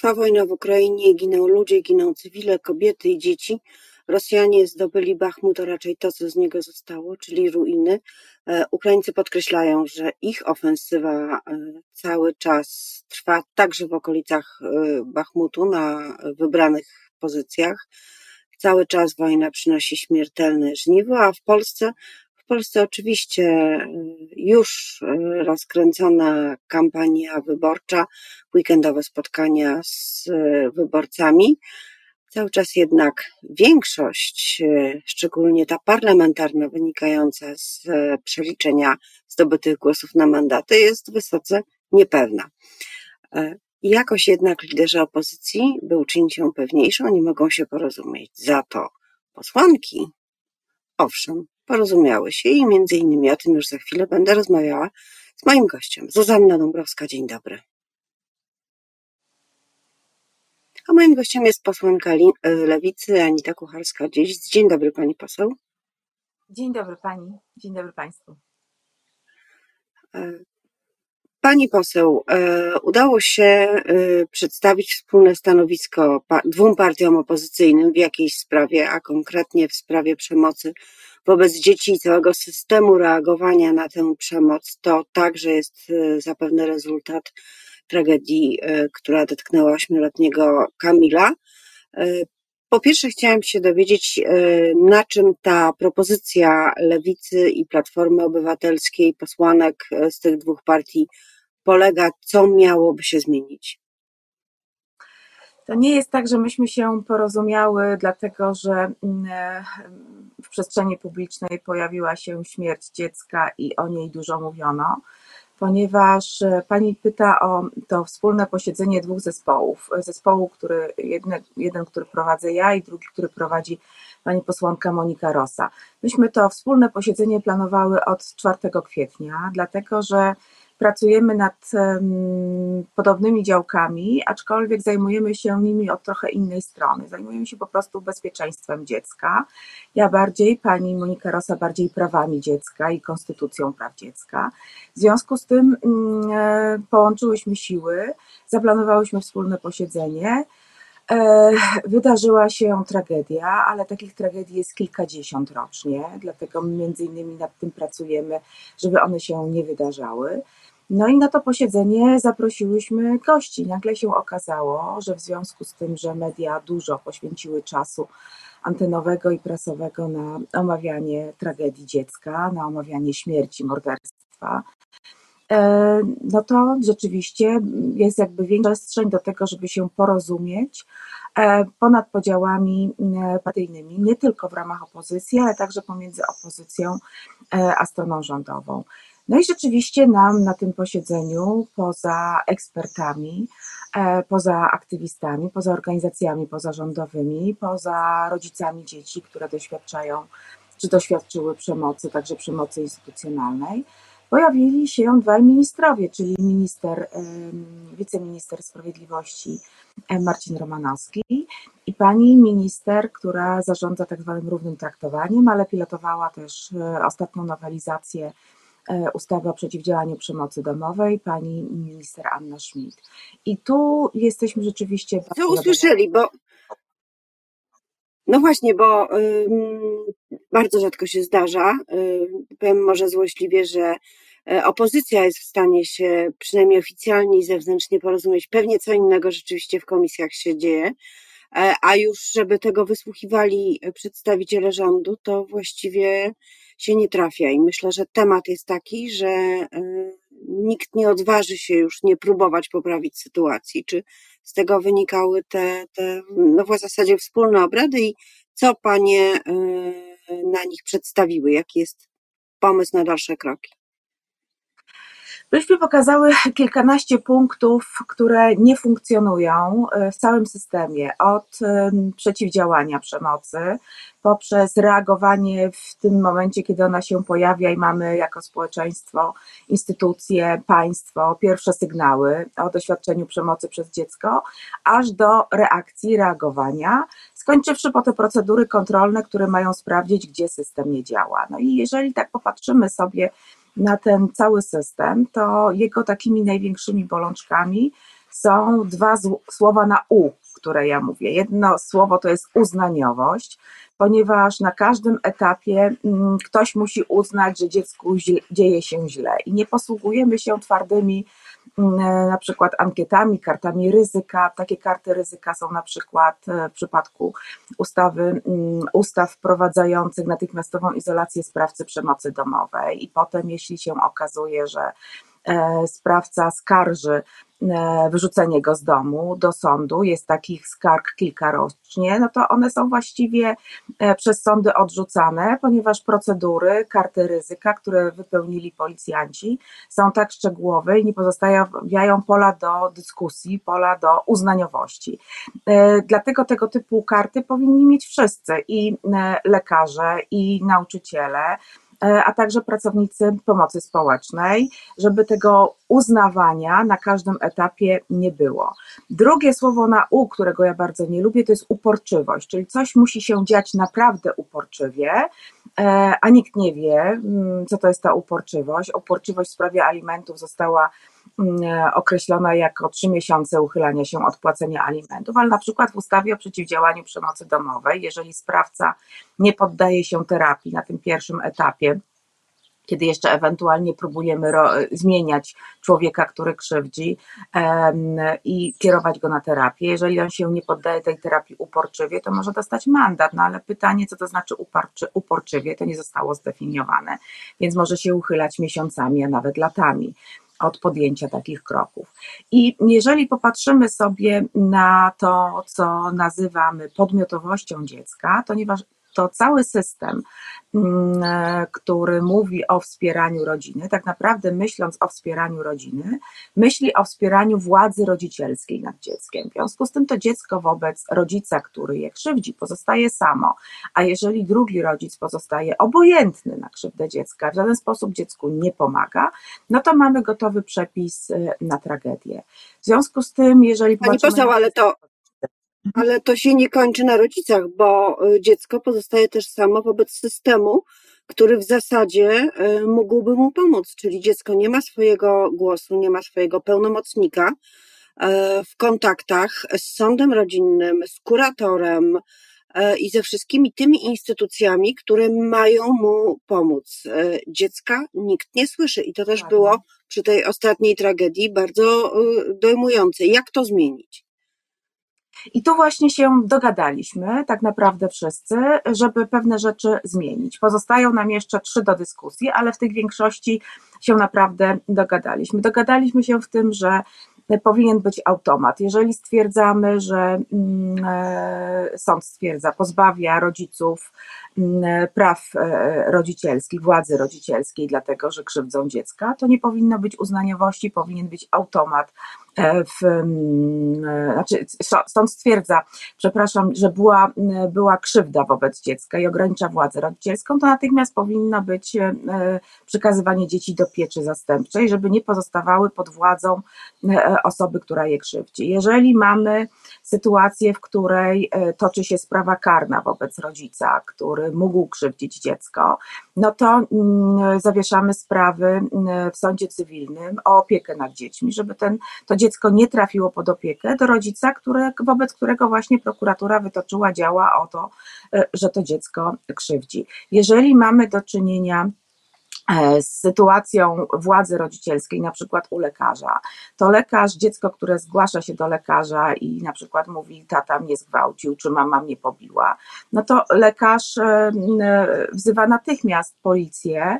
Trwa wojna w Ukrainie, giną ludzie, giną cywile, kobiety i dzieci. Rosjanie zdobyli Bachmut, a raczej to, co z niego zostało, czyli ruiny. E, Ukraińcy podkreślają, że ich ofensywa e, cały czas trwa także w okolicach e, Bachmutu na wybranych pozycjach. Cały czas wojna przynosi śmiertelne żniwo, a w Polsce Polsce oczywiście już rozkręcona kampania wyborcza, weekendowe spotkania z wyborcami. Cały czas jednak większość, szczególnie ta parlamentarna, wynikająca z przeliczenia zdobytych głosów na mandaty, jest wysoce niepewna. Jakoś jednak liderzy opozycji, by uczynić ją pewniejszą, nie mogą się porozumieć. Za to posłanki, owszem, porozumiały się i między innymi o tym już za chwilę będę rozmawiała z moim gościem. Zuzanna Dąbrowska, dzień dobry. A moim gościem jest posłanka e, Lewicy Anita Kucharska-Dzieś. Dzień dobry pani poseł. Dzień dobry pani, dzień dobry państwu. E, pani poseł, e, udało się przedstawić wspólne stanowisko dwóm partiom opozycyjnym w jakiejś sprawie, a konkretnie w sprawie przemocy wobec dzieci i całego systemu reagowania na tę przemoc. To także jest zapewne rezultat tragedii, e, która dotknęła ośmioletniego Kamila. E, po pierwsze, chciałam się dowiedzieć, na czym ta propozycja Lewicy i Platformy Obywatelskiej, posłanek z tych dwóch partii polega, co miałoby się zmienić? To nie jest tak, że myśmy się porozumiały, dlatego że mm, w przestrzeni publicznej pojawiła się śmierć dziecka i o niej dużo mówiono ponieważ e, Pani pyta o to wspólne posiedzenie dwóch zespołów. Zespołu, który, jeden, jeden, który prowadzę ja i drugi, który prowadzi Pani posłanka Monika Rosa. Myśmy to wspólne posiedzenie planowały od 4 kwietnia, dlatego że pracujemy nad podobnymi działkami, aczkolwiek zajmujemy się nimi od trochę innej strony. Zajmujemy się po prostu bezpieczeństwem dziecka. Ja bardziej, pani Monika Rosa bardziej prawami dziecka i konstytucją praw dziecka. W związku z tym e, połączyłyśmy siły, zaplanowałyśmy wspólne posiedzenie. E, wydarzyła się tragedia, ale takich tragedii jest kilkadziesiąt rocznie, dlatego między innymi nad tym pracujemy, żeby one się nie wydarzały. No i na to posiedzenie zaprosiłyśmy gości. Nagle się okazało, że w związku z tym, że media dużo poświęciły czasu antenowego i prasowego na omawianie tragedii dziecka, na omawianie śmierci, morderstwa, e, no to rzeczywiście jest jakby większa przestrzeń do tego, żeby się porozumieć e, ponad podziałami e, partyjnymi, nie tylko w ramach opozycji, ale także pomiędzy opozycją a stroną rządową. No i rzeczywiście nam na tym posiedzeniu, poza ekspertami, e, poza aktywistami, poza organizacjami pozarządowymi, poza rodzicami dzieci, które doświadczają czy doświadczyły przemocy, także przemocy instytucjonalnej, pojawili się dwaj ministrowie, czyli minister, wiceminister sprawiedliwości e, Marcin Romanowski i pani minister, która zarządza tak zwanym równym traktowaniem, ale pilotowała też e, ostatnią nowelizację E, ustawy o przeciwdziałaniu przemocy domowej, pani minister Anna Schmidt. I tu jesteśmy rzeczywiście. Co usłyszeli, bo. No właśnie, bo bardzo rzadko się zdarza, powiem może złośliwie, że e, opozycja jest w stanie się przynajmniej oficjalnie i zewnętrznie porozumieć. Pewnie co innego rzeczywiście w komisjach się dzieje, a już żeby tego wysłuchiwali przedstawiciele rządu, to właściwie się nie trafia. I myślę, że temat jest taki, że e, nikt nie odważy się już nie próbować poprawić sytuacji. Czy z tego wynikały te, te no w zasadzie wspólne obrady i co panie e, na nich przedstawiły? Jaki jest pomysł na dalsze kroki? Myśmy pokazały kilkanaście punktów, które nie funkcjonują e, w całym systemie, od przeciwdziałania przemocy, poprzez reagowanie w tym momencie, kiedy ona się pojawia i mamy jako społeczeństwo, instytucje, państwo pierwsze sygnały o doświadczeniu przemocy przez dziecko, aż do reakcji, reagowania, skończywszy po te procedury kontrolne, które mają sprawdzić, gdzie system nie działa. No i jeżeli tak popatrzymy sobie na ten cały system, to jego takimi największymi bolączkami są dwa słowa na U, które ja mówię. Jedno słowo to jest uznaniowość, ponieważ na każdym etapie mm, ktoś musi uznać, że dziecku dzieje się źle i nie posługujemy się twardymi na przykład ankietami, kartami ryzyka. Takie karty ryzyka są na przykład e, w przypadku ustawy, mm, ustaw wprowadzających natychmiastową izolację sprawcy przemocy domowej i potem jeśli się okazuje, że e, sprawca skarży E, wyrzucenie go z domu do sądu, jest takich skarg kilka rocznie, no to one są właściwie e, przez sądy odrzucane, ponieważ procedury, karty ryzyka, które wypełnili policjanci, są tak szczegółowe i nie pozostawiają pola do dyskusji, pola do uznaniowości. E, dlatego tego typu karty powinni mieć wszyscy i lekarze, i nauczyciele, E, a także pracownicy pomocy społecznej, żeby tego uznawania na każdym etapie nie było. Drugie słowo na U, którego ja bardzo nie lubię, to jest uporczywość, czyli coś musi się dziać naprawdę uporczywie, e, a nikt nie wie, mm, co to jest ta uporczywość. Uporczywość w sprawie alimentów została e, określona jako trzy miesiące uchylania się od płacenia alimentów, ale na przykład w ustawie o przeciwdziałaniu przemocy domowej, jeżeli sprawca nie poddaje się terapii na tym pierwszym etapie, kiedy jeszcze ewentualnie próbujemy zmieniać człowieka, który krzywdzi um, i kierować go na terapię. Jeżeli on się nie poddaje tej terapii uporczywie, to może dostać mandat, no ale pytanie, co to znaczy uparczy, uporczywie, to nie zostało zdefiniowane, więc może się uchylać miesiącami, a nawet latami od podjęcia takich kroków. I jeżeli popatrzymy sobie na to, co nazywamy podmiotowością dziecka, to, to cały system Mm, e, który mówi o wspieraniu rodziny, tak naprawdę myśląc o wspieraniu rodziny, myśli o wspieraniu władzy rodzicielskiej nad dzieckiem. W związku z tym to dziecko wobec rodzica, który je krzywdzi, pozostaje samo, a jeżeli drugi rodzic pozostaje obojętny na krzywdę dziecka, w żaden sposób dziecku nie pomaga, no to mamy gotowy przepis e, na tragedię. W związku z tym, jeżeli... Pani poseł, ale to ale to się nie kończy na rodzicach, bo y, dziecko pozostaje też samo wobec systemu, który w zasadzie y, mógłby mu pomóc, czyli dziecko nie ma swojego głosu, nie ma swojego pełnomocnika y, w kontaktach z sądem rodzinnym, z kuratorem i ze wszystkimi tymi instytucjami, które mają mu pomóc. Dziecka nikt nie słyszy i to też było przy tej ostatniej tragedii bardzo dojmujące. Jak to zmienić? I tu właśnie się dogadaliśmy, tak naprawdę wszyscy, żeby pewne rzeczy zmienić. Pozostają nam jeszcze trzy do dyskusji, ale w tych większości się naprawdę dogadaliśmy. Dogadaliśmy się w tym, że powinien być automat. Jeżeli stwierdzamy, że mm, e, sąd stwierdza, pozbawia rodziców mm, praw e, rodzicielskich, władzy rodzicielskiej, dlatego że krzywdzą dziecka, to nie powinno być uznaniowości, powinien być automat E, w, mm, e, znaczy sąd stwierdza, przepraszam, że była, była krzywda wobec dziecka i ogranicza władzę rodzicielską, to natychmiast powinno być e, przekazywanie dzieci do pieczy zastępczej, żeby nie pozostawały pod władzą osoby, która je krzywdzi. Jeżeli mamy sytuację, w której toczy się sprawa karna wobec rodzica, który mógł krzywdzić dziecko, no to mm, zawieszamy sprawy w sądzie cywilnym o opiekę nad dziećmi, żeby ten, to dziecko nie trafiło pod opiekę do rodzica, które, wobec którego właśnie prokuratura wytoczyła działa o to, e, że to dziecko krzywdzi. Jeżeli mamy do czynienia z sytuacją władzy rodzicielskiej, na przykład u lekarza, to lekarz, dziecko, które zgłasza się do lekarza i na przykład mówi, tata mnie zgwałcił, czy mama mnie pobiła, no to lekarz e, wzywa natychmiast policję,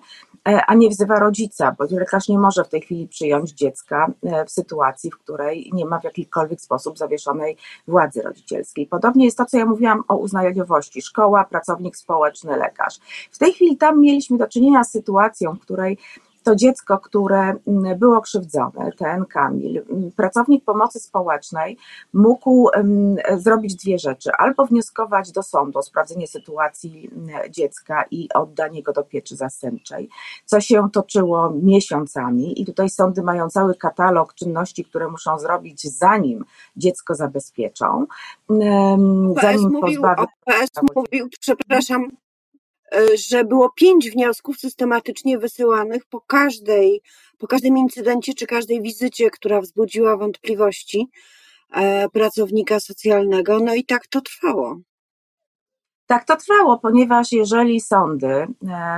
E, a nie wzywa rodzica, bo lekarz nie może w tej chwili przyjąć dziecka e, w sytuacji, w której nie ma w jakikolwiek sposób zawieszonej władzy rodzicielskiej. Podobnie jest to, co ja mówiłam o uznaniowości. Szkoła, pracownik społeczny, lekarz. W tej chwili tam mieliśmy do czynienia z sytuacją, w której to dziecko, które mm, było krzywdzone, ten Kamil, mm, pracownik pomocy społecznej mógł mm, zrobić dwie rzeczy: albo wnioskować do sądu o sprawdzenie sytuacji dziecka i oddanie go do pieczy zastępczej, co się toczyło miesiącami, i tutaj sądy mają cały katalog czynności, które muszą zrobić, zanim dziecko zabezpieczą, zanim pozbawią. PS mówił, przepraszam, że było pięć wniosków systematycznie wysyłanych po każdej, po każdym incydencie czy każdej wizycie, która wzbudziła wątpliwości e, pracownika socjalnego. No i tak to trwało. Tak to trwało, ponieważ jeżeli sądy e,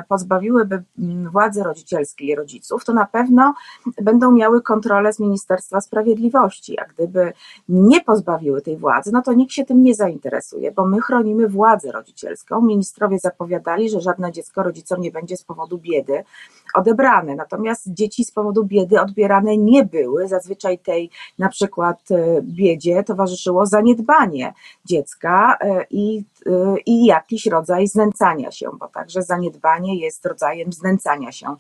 pozbawiłyby mm, władzy rodzicielskiej rodziców, to na pewno będą miały kontrolę z Ministerstwa Sprawiedliwości, a gdyby nie pozbawiły tej władzy, no to nikt się tym nie zainteresuje, bo my chronimy władzę rodzicielską. Ministrowie zapowiadali, że żadne dziecko rodzicom nie będzie z powodu biedy odebrane, natomiast dzieci z powodu biedy odbierane nie były. Zazwyczaj tej na przykład e, biedzie towarzyszyło zaniedbanie dziecka e, i i jakiś rodzaj znęcania się, bo także zaniedbanie jest rodzajem znęcania się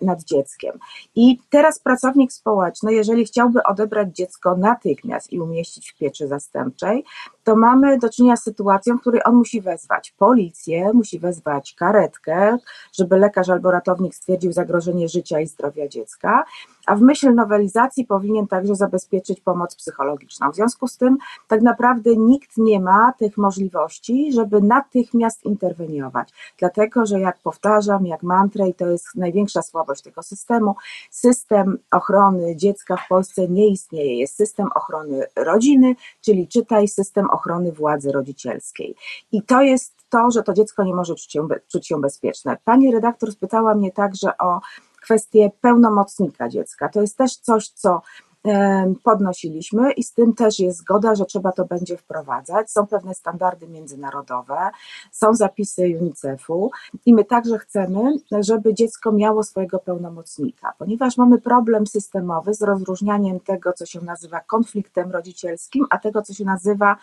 nad dzieckiem. I teraz pracownik społeczny, jeżeli chciałby odebrać dziecko natychmiast i umieścić w pieczy zastępczej, to mamy do czynienia z sytuacją, w której on musi wezwać policję, musi wezwać karetkę, żeby lekarz albo ratownik stwierdził zagrożenie życia i zdrowia dziecka, a w myśl nowelizacji powinien także zabezpieczyć pomoc psychologiczną. W związku z tym tak naprawdę nikt nie ma tych możliwości, żeby natychmiast interweniować, dlatego że jak powtarzam, jak mantrę i to jest największa słabość tego systemu, system ochrony dziecka w Polsce nie istnieje. Jest system ochrony rodziny, czyli czytaj system ochrony władzy rodzicielskiej. I to jest to, że to dziecko nie może czuć się, czuć się bezpieczne. Pani redaktor spytała mnie także o kwestię pełnomocnika dziecka. To jest też coś, co podnosiliśmy i z tym też jest zgoda, że trzeba to będzie wprowadzać. Są pewne standardy międzynarodowe, są zapisy UNICEF-u i my także chcemy, żeby dziecko miało swojego pełnomocnika, ponieważ mamy problem systemowy z rozróżnianiem tego, co się nazywa konfliktem rodzicielskim, a tego, co się nazywa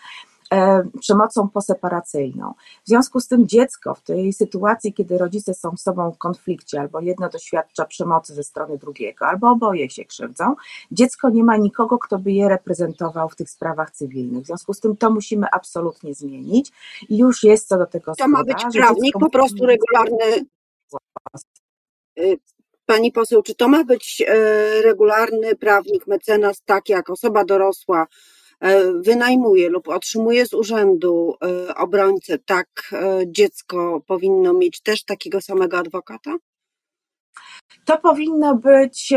przemocą poseparacyjną. W związku z tym dziecko w tej sytuacji, kiedy rodzice są z sobą w konflikcie, albo jedno doświadcza przemocy ze strony drugiego, albo oboje się krzywdzą, dziecko nie ma nikogo, kto by je reprezentował w tych sprawach cywilnych. W związku z tym to musimy absolutnie zmienić i już jest co do tego To ma być prawnik, po prostu regularny. Y, pani poseł, czy to ma być e, regularny prawnik, mecenas, tak jak osoba dorosła, E, wynajmuje lub otrzymuje z urzędu e, obrońcę, tak e, dziecko powinno mieć też takiego samego adwokata? To powinno być,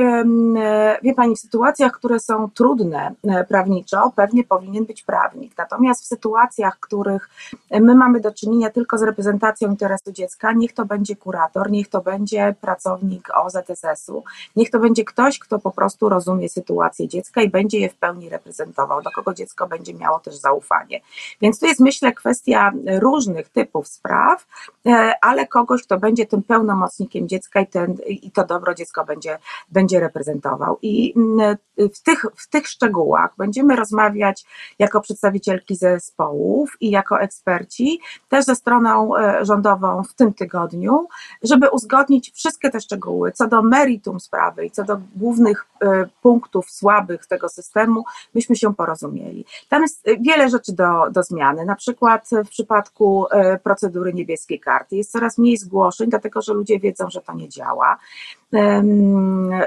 wie Pani, w sytuacjach, które są trudne e, prawniczo, pewnie powinien być prawnik. Natomiast w sytuacjach, w których my mamy do czynienia tylko z reprezentacją interesu dziecka, niech to będzie kurator, niech to będzie pracownik OZSS-u, niech to będzie ktoś, kto po prostu rozumie sytuację dziecka i będzie je w pełni reprezentował, do kogo dziecko będzie miało też zaufanie. Więc to jest, myślę, kwestia różnych typów spraw, e, ale kogoś, kto będzie tym pełnomocnikiem dziecka i, ten, i to dobro dziecko będzie, będzie reprezentował. I mm, w tych, w tych szczegółach będziemy rozmawiać jako przedstawicielki zespołów i jako eksperci, też ze stroną e, rządową w tym tygodniu, żeby uzgodnić wszystkie te szczegóły co do meritum sprawy i co do głównych e, punktów słabych tego systemu, myśmy się porozumieli. Tam jest wiele rzeczy do, do zmiany, na przykład w przypadku e, procedury niebieskiej karty jest coraz mniej zgłoszeń, dlatego że ludzie wiedzą, że to nie działa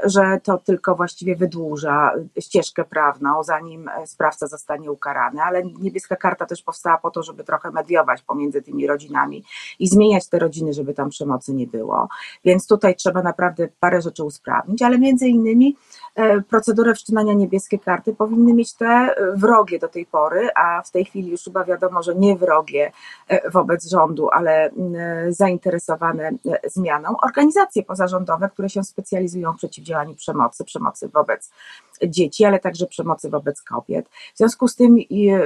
że to tylko właściwie wydłuża ścieżkę prawną, zanim sprawca zostanie ukarany, ale niebieska karta też powstała po to, żeby trochę mediować pomiędzy tymi rodzinami i zmieniać te rodziny, żeby tam przemocy nie było. Więc tutaj trzeba naprawdę parę rzeczy usprawnić, ale między innymi e, procedurę wszczynania niebieskiej karty powinny mieć te wrogie do tej pory, a w tej chwili już chyba wiadomo, że nie wrogie e, wobec rządu, ale zainteresowane e, zmianą, organizacje pozarządowe, które się specjalizują w przeciwdziałaniu przemocy, przemocy wobec dzieci, ale także przemocy wobec kobiet. W związku z tym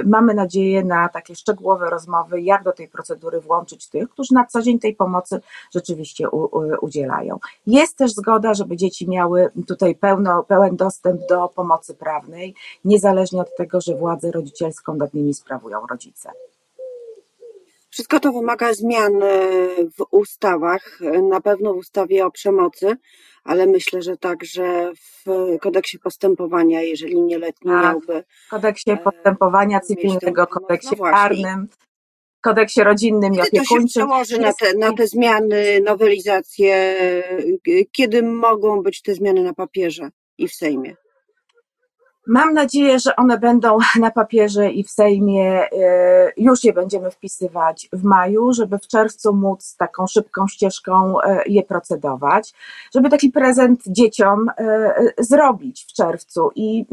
mamy nadzieję na takie szczegółowe rozmowy, jak do tej procedury włączyć tych, którzy na co dzień tej pomocy rzeczywiście udzielają. Jest też zgoda, żeby dzieci miały tutaj pełno, pełen dostęp do pomocy prawnej, niezależnie od tego, że władzę rodzicielską nad nimi sprawują rodzice. Wszystko to wymaga zmian e, w ustawach, na pewno w ustawie o przemocy, ale myślę, że także w kodeksie postępowania, jeżeli nieletni tak, miałby. W kodeksie e, postępowania cywilnego, kodeksie no karnym, kodeksie rodzinnym i opiekuńczym. To się przełoży na te, na te zmiany, nowelizacje, kiedy mogą być te zmiany na papierze i w Sejmie? Mam nadzieję, że one będą na papierze i w Sejmie. e, Już je będziemy wpisywać w maju, żeby w czerwcu móc taką szybką ścieżką e, je procedować, żeby taki prezent dzieciom e, zrobić w czerwcu. I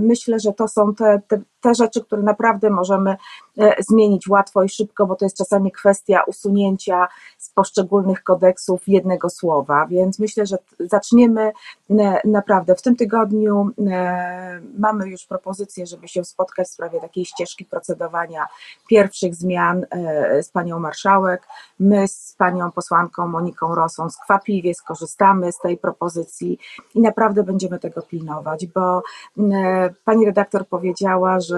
myślę, że to są te, te, te rzeczy, które naprawdę możemy e, zmienić łatwo i szybko, bo to jest czasami kwestia usunięcia z poszczególnych kodeksów jednego słowa. Więc myślę, że zaczniemy naprawdę w tym tygodniu. Mamy już propozycję, żeby się spotkać w sprawie takiej ścieżki procedowania pierwszych zmian e, z panią marszałek. My z panią posłanką Moniką Rosą skwapliwie skorzystamy z tej propozycji i naprawdę będziemy tego pilnować, bo pani redaktor powiedziała, że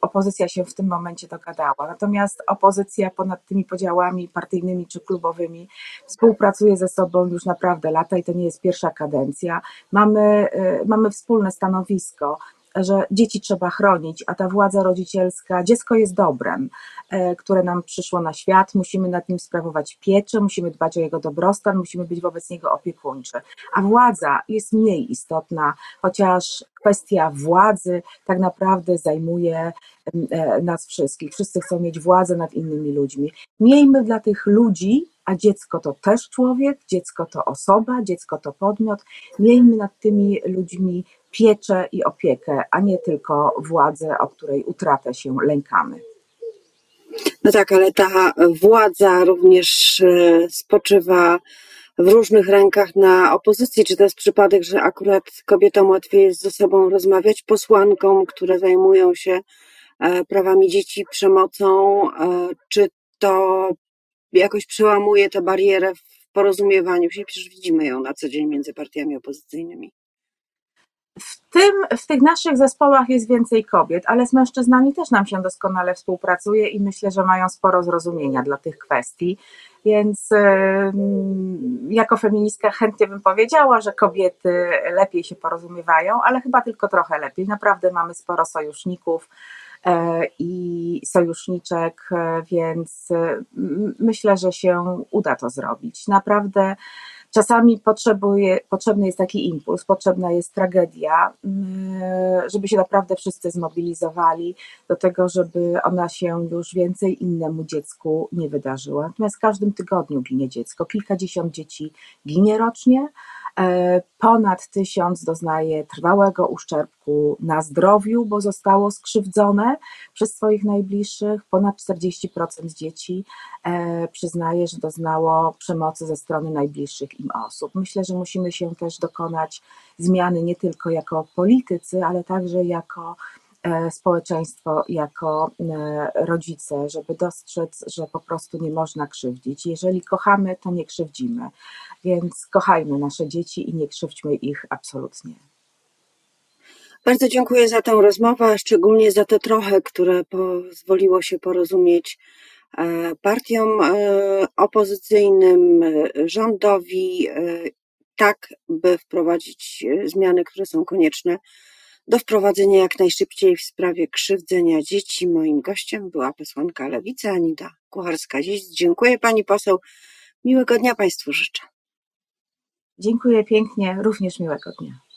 opozycja się w tym momencie dogadała. Natomiast opozycja ponad tymi podziałami partyjnymi czy klubowymi współpracuje ze sobą już naprawdę lata i to nie jest pierwsza kadencja. Mamy, e, mamy wspólne stanowisko że dzieci trzeba chronić, a ta władza rodzicielska, dziecko jest dobrem, e, które nam przyszło na świat, musimy nad nim sprawować pieczę, musimy dbać o jego dobrostan, musimy być wobec niego opiekuńczy. A władza jest mniej istotna, chociaż kwestia władzy tak naprawdę zajmuje e, nas wszystkich. Wszyscy chcą mieć władzę nad innymi ludźmi. Miejmy dla tych ludzi, a dziecko to też człowiek, dziecko to osoba, dziecko to podmiot, miejmy nad tymi ludźmi pieczę i opiekę, a nie tylko władzę, o której utratę się lękamy. No tak, ale ta władza również e, spoczywa w różnych rękach na opozycji. Czy to jest przypadek, że akurat kobietom łatwiej jest ze sobą rozmawiać, posłankom, które zajmują się e, prawami dzieci, przemocą, e, czy to jakoś przełamuje tę barierę w porozumiewaniu się? Przecież widzimy ją na co dzień między partiami opozycyjnymi. W, tym, w tych naszych zespołach jest więcej kobiet, ale z mężczyznami też nam się doskonale współpracuje i myślę, że mają sporo zrozumienia dla tych kwestii. Więc ym, jako feministka chętnie bym powiedziała, że kobiety lepiej się porozumiewają, ale chyba tylko trochę lepiej. Naprawdę mamy sporo sojuszników e, i sojuszniczek, e, więc e, myślę, że się uda to zrobić. Naprawdę czasami potrzebuje, potrzebny jest taki impuls, potrzebna jest tragedia, mm, żeby się naprawdę wszyscy zmobilizowali do tego, żeby ona się już więcej innemu dziecku nie wydarzyła. Natomiast w każdym tygodniu ginie dziecko, kilkadziesiąt dzieci ginie rocznie, e, ponad tysiąc doznaje trwałego uszczerbku na zdrowiu, bo zostało skrzywdzone przez swoich najbliższych, ponad 40% dzieci e, przyznaje, że doznało przemocy ze strony najbliższych im osób. Myślę, że musimy się też dokonać zmiany nie tylko jako politycy, ale także jako e, społeczeństwo, jako e, rodzice, żeby dostrzec, że po prostu nie można krzywdzić. Jeżeli kochamy, to nie krzywdzimy, więc kochajmy nasze dzieci i nie krzywdźmy ich absolutnie. Bardzo dziękuję za tę rozmowę, a szczególnie za to trochę, które pozwoliło się porozumieć partiom e, opozycyjnym, e, rządowi, e, tak by wprowadzić e, zmiany, które są konieczne do wprowadzenia jak najszybciej w sprawie krzywdzenia dzieci. Moim gościem była posłanka Lewicy Anita Kucharska-Dziedzic. Dziękuję pani poseł. Miłego dnia państwu życzę. Dziękuję pięknie, również miłego dnia.